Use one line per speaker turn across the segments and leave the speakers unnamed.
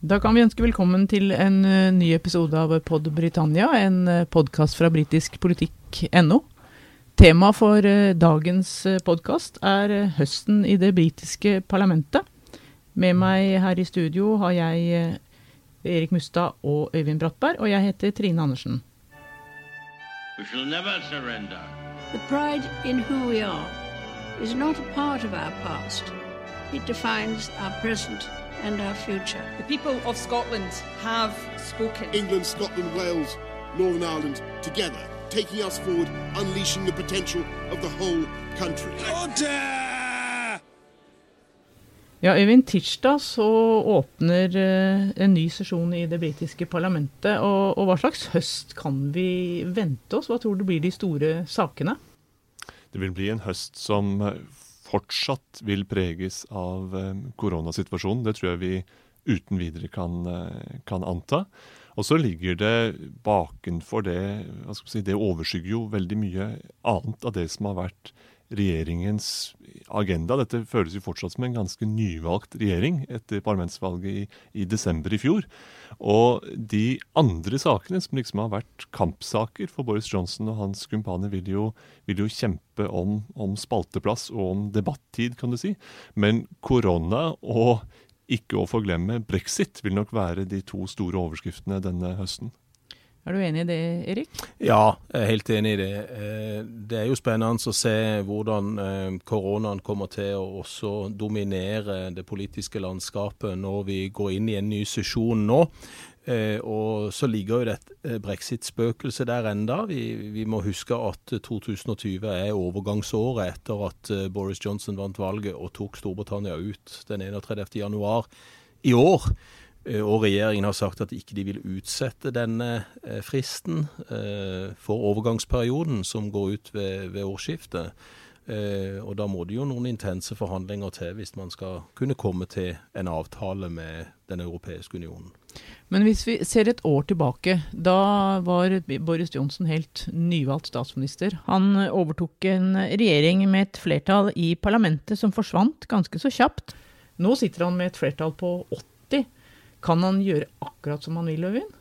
Da kan vi ønske velkommen til en uh, ny episode av Pod Britannia, en uh, podkast fra britiskpolitikk.no. Tema for uh, dagens podkast er høsten i det britiske parlamentet. Med meg her i studio har jeg Erik Mustad og Øyvind Brattberg, og jeg heter Trine Andersen.
We shall never surrender.
The pride in who we are is not a part of our past. It defines our present and our future.
The people of Scotland have spoken.
England, Scotland, Wales, Northern Ireland together, taking us forward, unleashing the potential of the whole country.
Ja, Øyvind, tirsdag så åpner uh, en ny sesjon i det britiske parlamentet. Og, og, hva slags høst kan vi vente oss? Hva tror du blir de store sakene?
Det vil bli en høst som fortsatt vil preges av eh, koronasituasjonen. Det tror jeg vi uten videre kan, eh, kan anta. Og så ligger det bakenfor det hva skal si, Det overskygger jo veldig mye annet av det som har vært regjeringens agenda. Dette føles jo fortsatt som en ganske nyvalgt regjering etter parlamentsvalget i, i, desember i fjor. Og de andre sakene som liksom har vært kampsaker for Boris Johnson og hans kumpaner, vil jo, vil jo kjempe om, om, spalteplass og om debattid, kan du si. Men korona og ikke å forglemme brexit vil nok være de to store overskriftene denne høsten.
Er du enig i det, Erik?
Ja, jeg er helt enig i det. Eh, det er jo spennende å se hvordan eh, koronaen kommer til å også dominere det politiske landskapet når vi går inn i en ny sesjon nå. Eh, og så ligger jo det brexit-spøkelset der enda. Vi, vi, må huske at 2020 er overgangsåret etter at Boris Johnson vant valget og tok Storbritannia ut den 31. januar i år. Eh, og regjeringen har sagt at ikke de vil utsette denne eh, fristen eh, for overgangsperioden som går ut ved, ved årsskiftet. Og da må det jo noen intense forhandlinger til hvis man skal kunne komme til en avtale med Den europeiske unionen.
Men hvis vi ser et år tilbake, da var Boris Johnson helt nyvalgt statsminister. Han overtok en regjering med et flertall i parlamentet som forsvant ganske så kjapt. Nå sitter han med et flertall på 80 kan han gjøre akkurat som han vil, Øyvind?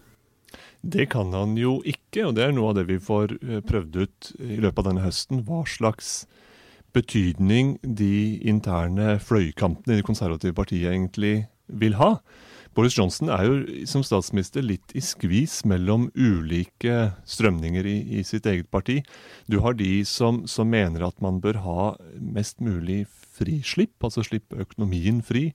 Det kan han jo ikke, og det er noe av det vi får eh, prøvd ut i løpet av denne høsten. Hva slags betydning de interne fløykampene i det konservative partiet egentlig vil ha. Boris Johnson er jo som statsminister litt i skvis mellom ulike strømninger i, i sitt eget parti. Du har de som, som, mener at man bør ha mest mulig frislipp, altså slippe økonomien fri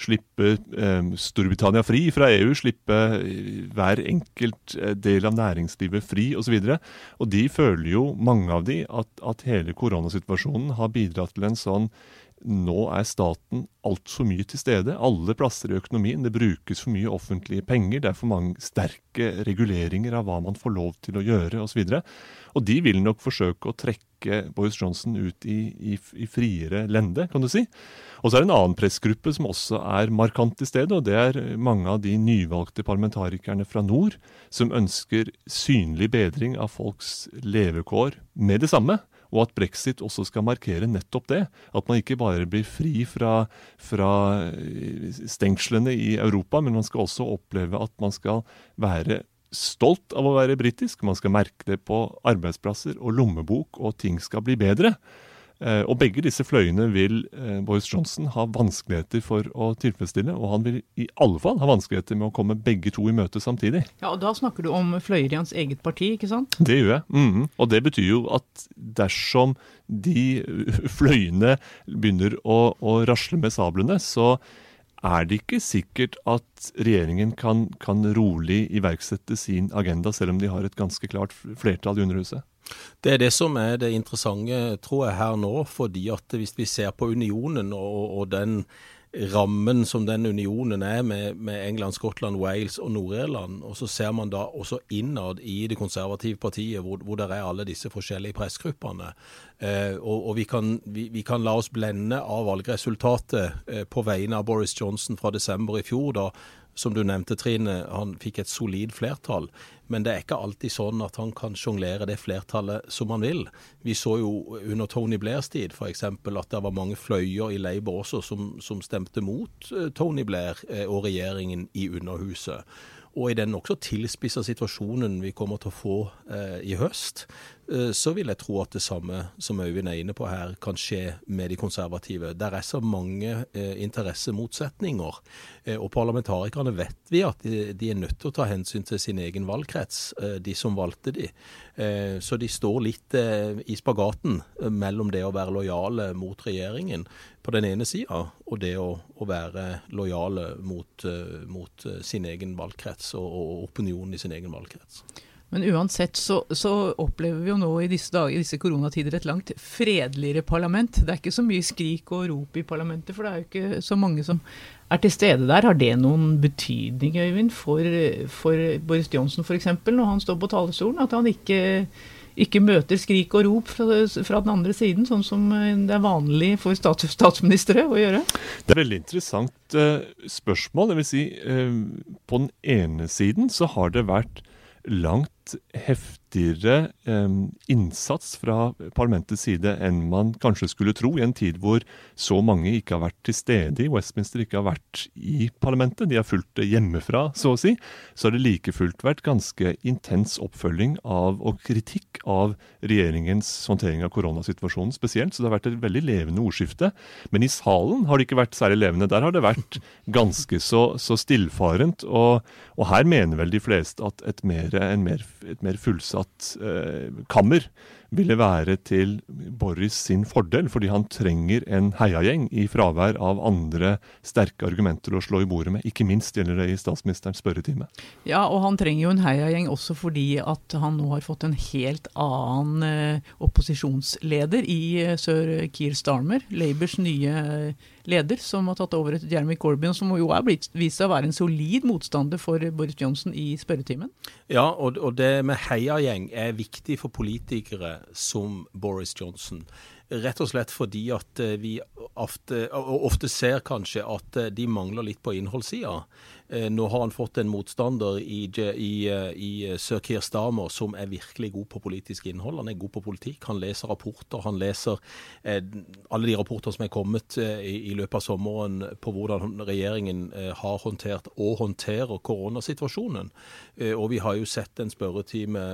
slippe eh, Storbritannia fri fra EU, slippe eh, hver enkelt eh, del av næringslivet fri osv. Og, så og de føler jo, mange av de, at, at hele koronasituasjonen har bidratt til en sånn nå er staten altfor mye til stede. Alle plasser i økonomien. Det brukes for mye offentlige penger. Det er for mange sterke reguleringer av hva man får lov til å gjøre osv. Og, så og de vil nok forsøke å trekke Boris Johnson ut i, i, i friere lende, kan du si. Og så er det en annen pressgruppe som også er markant til stede, og det er mange av de nyvalgte parlamentarikerne fra nord som ønsker synlig bedring av folks levekår med det samme. Og at brexit også skal markere nettopp det. At man ikke bare blir fri fra, fra stengslene i Europa, men man skal også oppleve at man skal være stolt av å være britisk. Man skal merke det på arbeidsplasser og lommebok, og ting skal bli bedre. Eh, og begge disse fløyene vil eh, Boris Johnson ha vanskeligheter for å tilfredsstille. Og han vil i alle fall ha vanskeligheter med å komme begge to i møte samtidig.
Ja, og Da snakker du om fløyer i hans eget parti, ikke sant?
Det gjør jeg. Mm -hmm. Og det betyr jo at dersom de fløyene begynner å, å rasle med sablene, så er det ikke sikkert at regjeringen kan, kan rolig iverksette sin agenda, selv om de har et ganske klart flertall i Underhuset?
Det er det som er det interessante, tror jeg, her nå. fordi at hvis vi ser på unionen og, og den rammen som den unionen er med, med England, Skottland, Wales og Nord-Irland, og så ser man da også innad i det konservative partiet, hvor, hvor det er alle disse forskjellige pressgruppene. Eh, og, og vi, kan, vi, vi, kan, la oss blende av valgresultatet eh, på vegne av Boris Johnson fra desember i fjor, da som du nevnte, Trine, han fikk et solid flertall. Men det er ikke alltid sånn at han kan sjonglere det flertallet som han vil. Vi så jo under Tony Blairs tid f.eks. at det var mange fløyer i Labour også som, som stemte mot eh, Tony Blair eh, og regjeringen i Underhuset. Og i den nokså tilspissa situasjonen vi kommer til å få eh, i høst, så vil jeg tro at det samme som Øyvind er inne på her, kan skje med de konservative. Der er så mange eh, interessemotsetninger. Eh, og parlamentarikerne vet vi at de, de, er nødt til å ta hensyn til sin egen valgkrets, eh, de som valgte de. Eh, så de står litt i spagaten mellom det å være lojale mot regjeringen på den ene sida, og det å, å være lojale mot, mot sin egen valgkrets og, og, opinionen i sin egen valgkrets.
Men uansett så, så, opplever vi jo nå i disse dager, i disse koronatider et langt fredeligere parlament. Det er ikke så mye skrik og rop i parlamentet, for det er jo ikke så mange som er til stede der. Har det noen betydning, Øyvind, for, for Boris Johnson f.eks., når han står på talerstolen? At han ikke ikke møter skrik og rop fra, fra, den andre siden, sånn som det er vanlig for stats, statsministre å gjøre?
Det er et veldig interessant uh, spørsmål. Det vil si, uh, på den ene siden så har det vært langt heftigere eh, innsats fra parlamentets side enn man kanskje skulle tro, i en tid hvor så mange ikke har vært til stede i Westminster, ikke har vært i parlamentet. De har fulgt det hjemmefra, så å si. Så har det like fullt vært ganske intens oppfølging av og kritikk av regjeringens håndtering av koronasituasjonen spesielt. Så det har vært et veldig levende ordskifte. Men i salen har det ikke vært særlig levende. Der har det vært ganske så, så stillfarent. Og, og, her mener vel de fleste at et mer, en mer et mer fullsatt eh, kammer ville være til Boris sin fordel, fordi han trenger en heiagjeng i fravær av andre sterke argumenter å slå i bordet med. Ikke minst gjelder det i statsministerens spørretime.
Ja, og han trenger jo en heiagjeng også fordi at han nå har fått en helt annen eh, opposisjonsleder i sir sør Keir Starmer, Labours nye eh, leder, som har tatt over etter Jeremy Corbyn, som jo er blitt vist seg å være en solid motstander for Boris Johnson i spørretimen.
Ja, og, og det med heiagjeng er viktig for politikere som Boris Johnson. Rett og slett fordi at eh, vi ofte, ofte ser kanskje at eh, de mangler litt på innholdssida. Eh, nå har han fått en motstander i, i, i Sir Keir Stamer som er virkelig god på politisk innhold. Han er god på politikk. Han leser rapporter. Han leser alle de rapporter som er kommet i, i, løpet av sommeren på hvordan regjeringen har håndtert og håndterer koronasituasjonen. og vi har jo sett en spørretime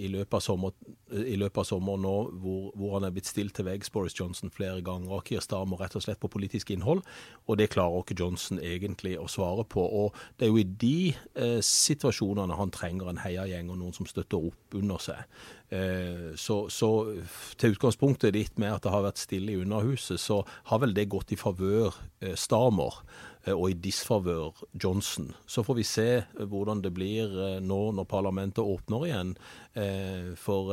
i løpet av sommeren i løpet av sommeren nå hvor, hvor, han er blitt stilt til veggs, Boris Johnson, flere ganger. Og Keir Starmer rett og slett på politisk innhold. Og det klarer ikke Johnson egentlig å svare på. Og det er jo i de eh, situasjonene han trenger en heiagjeng og noen som støtter opp under seg. Eh, så, så, til utgangspunktet ditt med at det har vært stille i Underhuset, så har vel det gått i favør eh, Starmer. Eh, og i disfavør Johnson. Så får vi se eh, hvordan det blir eh, nå når parlamentet åpner igjen. For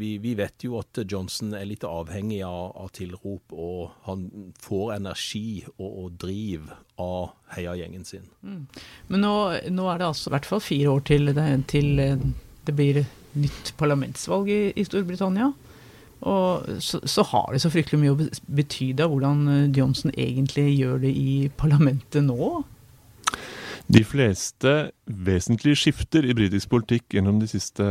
vi, vi vet jo at Johnson er litt avhengig av, av tilrop, og han får energi og, og driv av heiagjengen sin. Mm.
Men nå, nå, er det altså i hvert fall fire år til det, til det blir nytt parlamentsvalg i, i Storbritannia. Og så, så, har det så fryktelig mye å bety da, hvordan eh, Johnson egentlig gjør det i parlamentet nå?
De fleste vesentlige skifter i britisk politikk gjennom de siste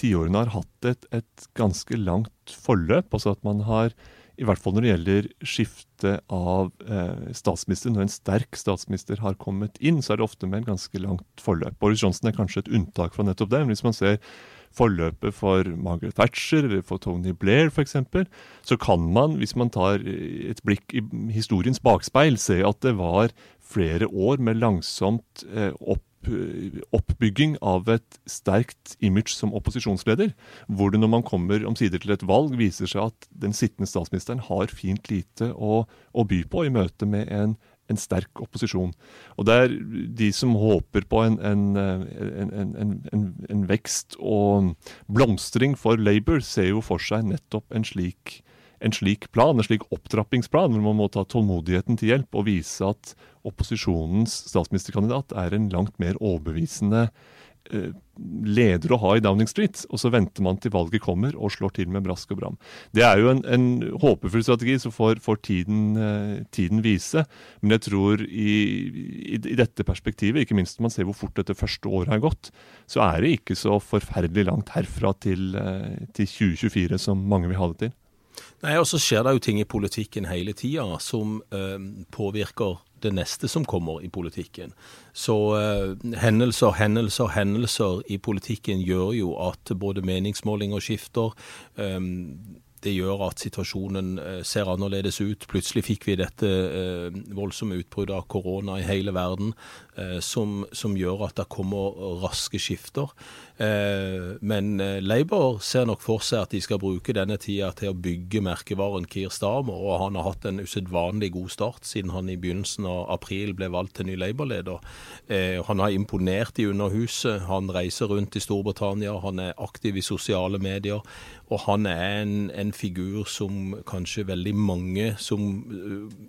tiårene har hatt et, et, ganske langt forløp. Altså at man har, i hvert fall når det gjelder skifte av eh, statsminister, når en sterk statsminister har kommet inn, så er det ofte med en ganske langt forløp. Boris Johnson er kanskje et unntak fra nettopp det. men Hvis man ser forløpet for Margaret Thatcher eller for Tony Blair f.eks., så kan man, hvis man tar et blikk i historiens bakspeil, se at det var flere år med langsomt eh, opp oppbygging av et sterkt image som opposisjonsleder, hvor det når man kommer omsider til et valg, viser seg at den sittende statsministeren har fint lite å, å by på i møte med en en sterk opposisjon. Og det er de som håper på en, en, en, en, vekst og blomstring for Labour, ser jo for seg nettopp en slik, slik plan, en slik opptrappingsplan, hvor man må ta tålmodigheten til hjelp og vise at opposisjonens statsministerkandidat er en langt mer overbevisende leder å ha i Downing Street, og så venter man til valget kommer og slår til med brask og bram. Det er jo en, en håpefull strategi, så får, får tiden, eh, tiden, vise. Men jeg tror i, i, i, dette perspektivet, ikke minst når man ser hvor fort dette første året har gått, så er det ikke så forferdelig langt herfra til, eh, til 2024 som mange vil ha det til.
Nei, og så skjer det jo ting i politikken hele tida som eh, påvirker det neste som kommer i politikken. Så uh, hendelser, hendelser, hendelser i politikken gjør jo at både meningsmålinger skifter. Um, det gjør at situasjonen eh, ser annerledes ut. Plutselig fikk vi dette voldsomme utbruddet av korona i hele verden, som, som, gjør at det kommer raske skifter. Men Labour ser nok for seg at de skal bruke denne tida til å bygge merkevaren Keir Starmer, og han har hatt en usedvanlig god start siden han i begynnelsen av april ble valgt til ny Labour-leder. Han har imponert i Underhuset, han reiser rundt i Storbritannia, han er aktiv i sosiale medier. Og han er en, en, figur som kanskje veldig mange som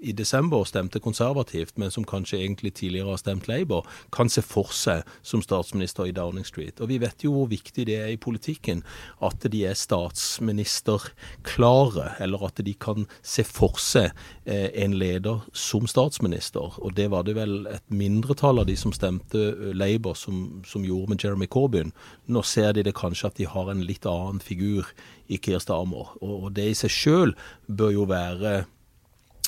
i desember stemte konservativt, men som kanskje egentlig tidligere har stemt Labour, kan se for seg som statsminister i Downing Street. Og vi vet jo hvor viktig det er i politikken at de er statsministerklare, eller at de kan se for seg eh, en leder som statsminister. Og det var det vel et mindretall av de som stemte uh, Labour som, som gjorde med Jeremy Corbyn. Nå ser de det kanskje at de har en litt annen figur i Kirstamer. Og det i seg sjøl bør jo være,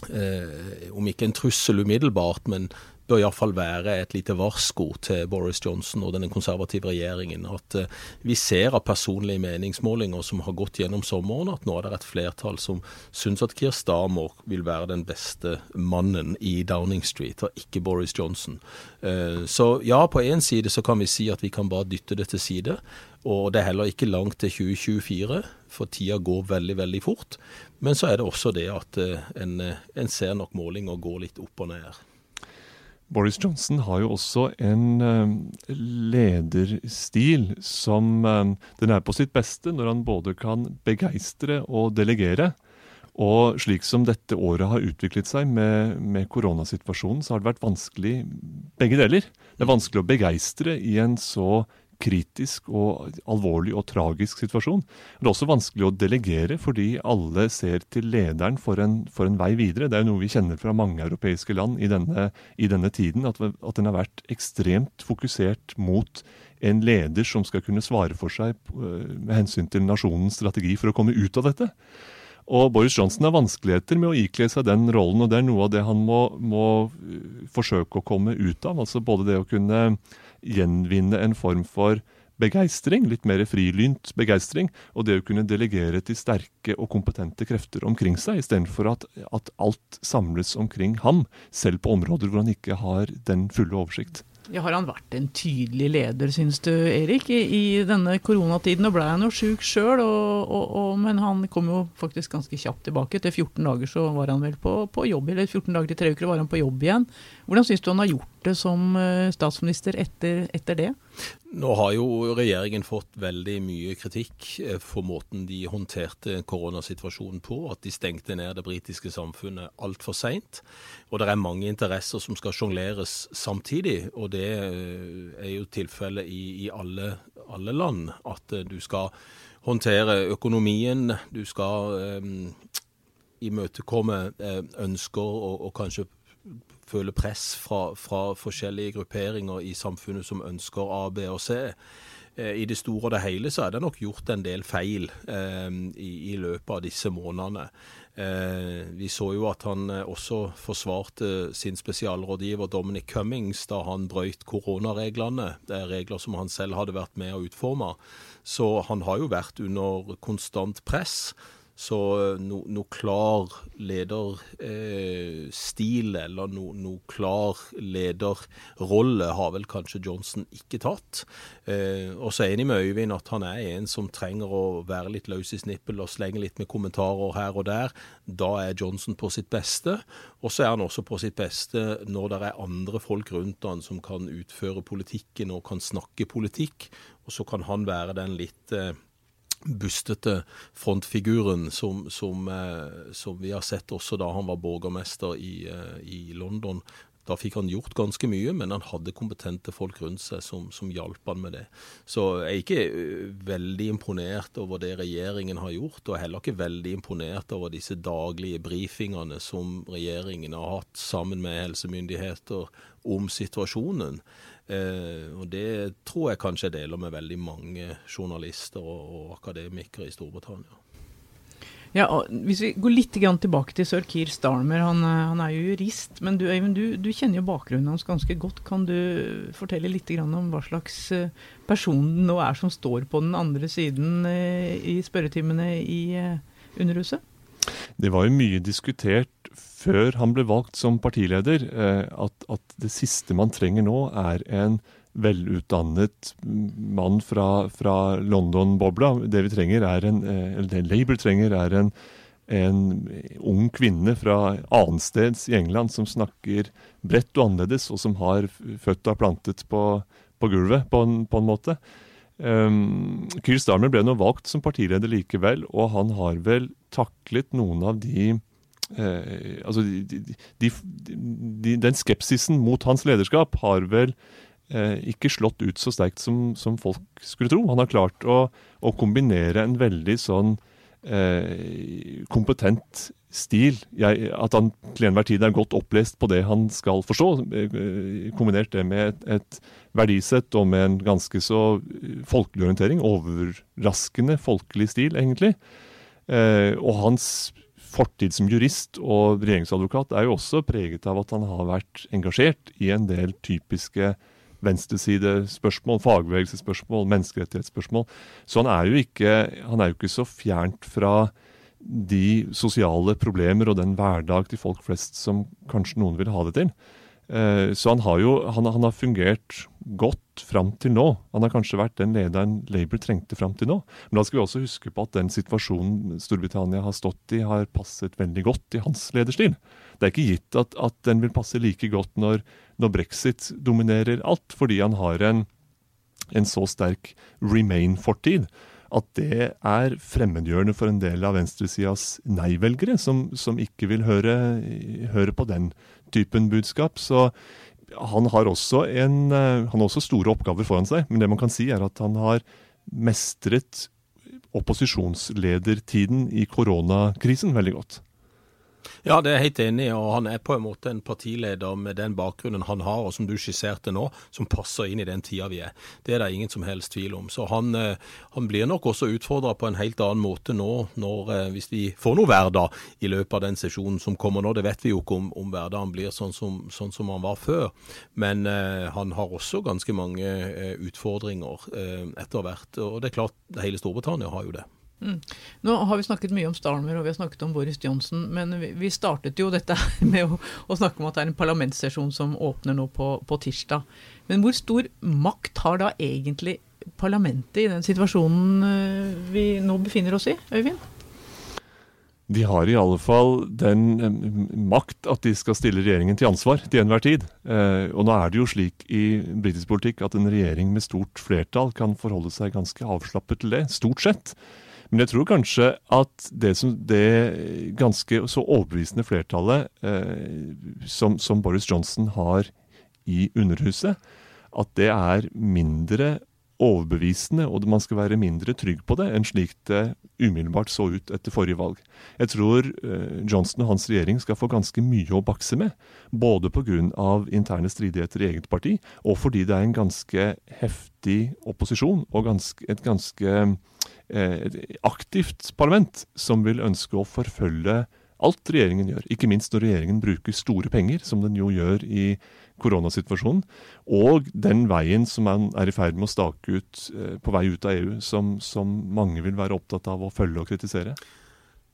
eh, om ikke en trussel umiddelbart, men bør iallfall være et lite varsko til Boris Johnson og den konservative regjeringen. At uh, vi ser av personlige meningsmålinger som har gått gjennom sommeren, at nå er det et flertall som syns at Keir Starmer vil være den beste mannen i Downing Street, og ikke Boris Johnson. Uh, så ja, på én side så kan vi si at vi kan bare dytte det til side. Og det er heller ikke langt til 2024, for tida går veldig, veldig fort. Men så er det også det at eh, en, eh, en ser nok målinger gå litt opp og ned.
Boris Johnson har jo også en uh, lederstil som uh, Den er på sitt beste når han både kan begeistre og delegere. Og slik som dette året har utviklet seg med, med, koronasituasjonen, så har det vært vanskelig begge deler. Det er vanskelig å begeistre i en så kritisk og alvorlig og tragisk situasjon. Det er også vanskelig å delegere, fordi alle ser til lederen for en, for en vei videre. Det er jo noe vi kjenner fra mange europeiske land i denne, i denne tiden, at, at, den har vært ekstremt fokusert mot en leder som skal kunne svare for seg eh, med hensyn til nasjonens strategi for å komme ut av dette. Og Boris Johnson har vanskeligheter med å ikle seg den rollen, og det er noe av det han må, må eh, forsøke å komme ut av. Altså både det å kunne gjenvinne en form for begeistring, litt mer frilynt begeistring, og det å kunne delegere til sterke og kompetente krefter omkring seg, istedenfor at, at alt samles omkring ham, selv på områder hvor han ikke har den fulle oversikt.
Ja, har han vært en tydelig leder, syns du Erik, i, i denne koronatiden? Og ble han jo sjuk sjøl, men han kom jo faktisk ganske kjapt tilbake. Etter 14 dager så var han vel på, på jobb, eller 14 dager til tre uker var han på jobb igjen. Hvordan syns du han har gjort det som eh, statsminister etter, etter, det?
Nå har jo regjeringen fått veldig mye kritikk eh, for måten de håndterte koronasituasjonen på. At de stengte ned det britiske samfunnet altfor seint. Og det er mange interesser som skal sjongleres samtidig. Og det eh, er jo tilfellet i, i alle, alle, land. At du skal håndtere økonomien, du skal um, imøtekomme ønsker og, og kanskje føler press fra, fra, forskjellige grupperinger i samfunnet som ønsker A, B og C. Eh, I det store og det hele så er det nok gjort en del feil eh, i, i, løpet av disse månedene. Eh, vi så jo at han eh, også forsvarte sin spesialrådgiver Dominic Cummings da han brøyt koronareglene. Det er regler som han selv hadde vært med å utforme. Så han har jo vært under konstant press. Så eh, noe no klar lederstil eh, eller noe no klar lederrolle har vel kanskje Johnson ikke tatt. Eh, og så er jeg enig med Øyvind at han er en som trenger å være litt løs i snippel og slenge litt med kommentarer her og der. Da er Johnson på sitt beste. Og så er han også på sitt beste når det er andre folk rundt han som kan utføre politikken og kan snakke politikk. Og så kan han være den litt eh, bustete frontfiguren som, som, eh, som, vi har sett også da han var borgermester i, eh, i, London Da fikk han gjort ganske mye, men han hadde kompetente folk rundt seg som, som hjalp han med det. Så jeg er ikke uh, veldig imponert over det regjeringen har gjort, og heller ikke veldig imponert over disse daglige brifingene som regjeringen har hatt sammen med helsemyndigheter om situasjonen. Eh, og det tror jeg kanskje jeg deler med veldig mange journalister og, og akademikere i Storbritannia.
Ja, og Hvis vi går litt tilbake til sir Keir Starmer, han, eh, han, er jo jurist. Men du, Øyvind, du, du, kjenner jo bakgrunnen hans ganske godt. Kan du fortelle litt om hva slags eh, person det nå er som står på den andre siden eh, i spørretimene i Underhuset?
Det var jo mye diskutert før han ble valgt som partileder, at, at det siste man trenger nå, er en velutdannet mann fra, fra London-bobla. Det vi trenger er en, eh, eller det Labour trenger, er en, en ung kvinne fra annensteds i England som snakker bredt og annerledes, og som har føtta plantet på, på gulvet, på en, på en måte. Um, Keir Starmer ble nå valgt som partileder likevel, og han har vel taklet noen av de eh, altså de, de, de, Den skepsisen mot hans lederskap har vel eh, ikke slått ut så sterkt som, som, folk skulle tro. Han har klart å, å kombinere en veldig sånn eh, kompetent stil. Jeg, at han til enhver tid er godt opplest på det han skal forstå. Eh, kombinert det med et, et verdisett og med en ganske så folkelig orientering. Overraskende folkelig stil, egentlig. Eh, og hans fortid som jurist og regjeringsadvokat er jo også preget av at han har vært engasjert i en del typiske venstresidespørsmål, fagbevegelsesspørsmål, menneskerettighetsspørsmål. Så han er, jo ikke, han er jo ikke så fjernt fra de sosiale problemer og den hverdag til folk flest som kanskje noen vil ha det til. Eh, så han har jo han, han har fungert godt fram til nå. Han har kanskje vært den lederen Labour trengte fram til nå. Men da skal vi også huske på at den situasjonen Storbritannia har stått i, har passet veldig godt i hans lederstil. Det er ikke gitt at, at den vil passe like godt når når brexit dominerer alt, fordi han har en, en så sterk remain-fortid at det er fremmedgjørende for en del av venstresidas nei-velgere, som, som, ikke vil høre, høre, på den typen budskap. Så han har, en, han har også store oppgaver foran seg, men det man kan si er at han har mestret opposisjonsledertiden i koronakrisen veldig godt.
Ja, det er jeg helt enig i. og Han er på en måte en partileder med den bakgrunnen han har, og som du skisserte nå, som passer inn i den tida vi er. Det er det ingen som helst tvil om. Så han, eh, han blir nok også utfordra på en helt annen måte nå, når, eh, hvis vi får noe hverdag i løpet av den sesjonen som kommer nå. Det vet vi jo ikke om, om hverdagen blir sånn som, sånn som han var før. Men uh, han har også ganske mange uh, utfordringer uh, etter hvert. Og det er klart, hele Storbritannia har jo det.
Mm. Nå har vi snakket mye om Starmer og vi har snakket om Boris Johnson, men vi, vi startet jo dette med å, å, snakke om at det er en parlamentssesjon som åpner nå på, på, tirsdag. Men hvor stor makt har da egentlig parlamentet i den situasjonen eh, vi nå befinner oss i, Øyvind?
De har i alle fall den makt at de skal stille regjeringen til ansvar til enhver tid. Eh, og nå er det jo slik i britisk politikk at en regjering med stort flertall kan forholde seg ganske avslappet til det, stort sett. Men jeg tror kanskje at det, som, det ganske så overbevisende flertallet eh, som, som, Boris Johnson har i Underhuset, at det er mindre overbevisende, og man skal være mindre trygg på det enn slik det umiddelbart så ut etter forrige valg. Jeg tror eh, Johnson og hans regjering skal få ganske mye å bakse med. Både pga. interne stridigheter i eget parti, og fordi det er en ganske heftig opposisjon og ganske, et ganske et aktivt parlament som vil ønske å forfølge alt regjeringen gjør. Ikke minst når regjeringen bruker store penger, som den jo gjør i koronasituasjonen. Og den veien som man er i ferd med å stake ut eh, på vei ut av EU, som, som mange vil være opptatt av å følge og kritisere.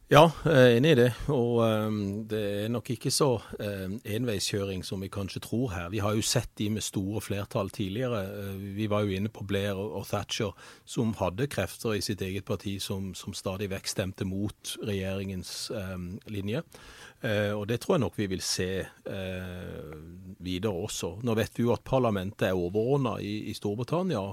Ja, er enig i det. Og um, det er nok ikke så um, enveiskjøring som vi kanskje tror her. Vi har jo sett de med store flertall tidligere. Vi var jo inne på Blair og, Thatcher, som hadde krefter i sitt eget parti som, som stadig vekk stemte mot regjeringens um, linje. Uh, og det tror jeg nok vi vil se uh, videre også. Nå vet vi jo at parlamentet er overordna i, i Storbritannia.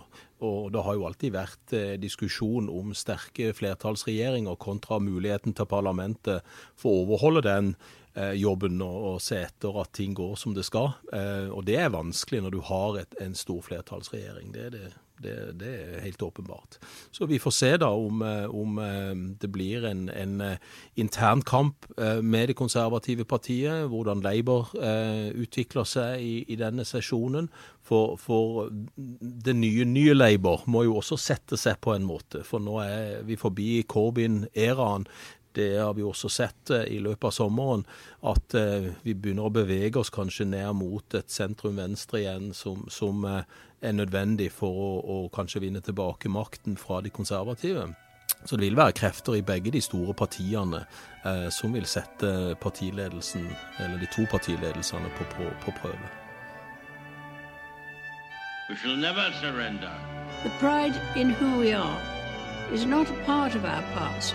Og det har jo alltid vært eh, diskusjon om sterke flertallsregjeringer kontra muligheten til parlamentet for å overholde den eh, jobben og, se etter at ting går som det skal. Eh, og det er vanskelig når du har et, en stor flertallsregjering. Det er det. Det, det, er helt åpenbart. Så vi får se da om, eh, om det blir en, en, intern kamp med det konservative partiet, hvordan Labour utvikler seg i, i denne sesjonen. For, for, det nye, nye Labour må jo også sette seg på en måte. For nå er vi forbi Corbyn-æraen det har vi også sett eh, i løpet av sommeren, at eh, vi begynner å bevege oss kanskje ned mot et sentrum-venstre igjen, som, som, eh, er nødvendig for å, å, kanskje vinne tilbake makten fra de konservative. Så det vil være krefter i begge de store partiene eh, som vil sette partiledelsen, eller de to partiledelsene på, på, på prøve.
We shall never surrender.
The pride in who we are is not a part of our past.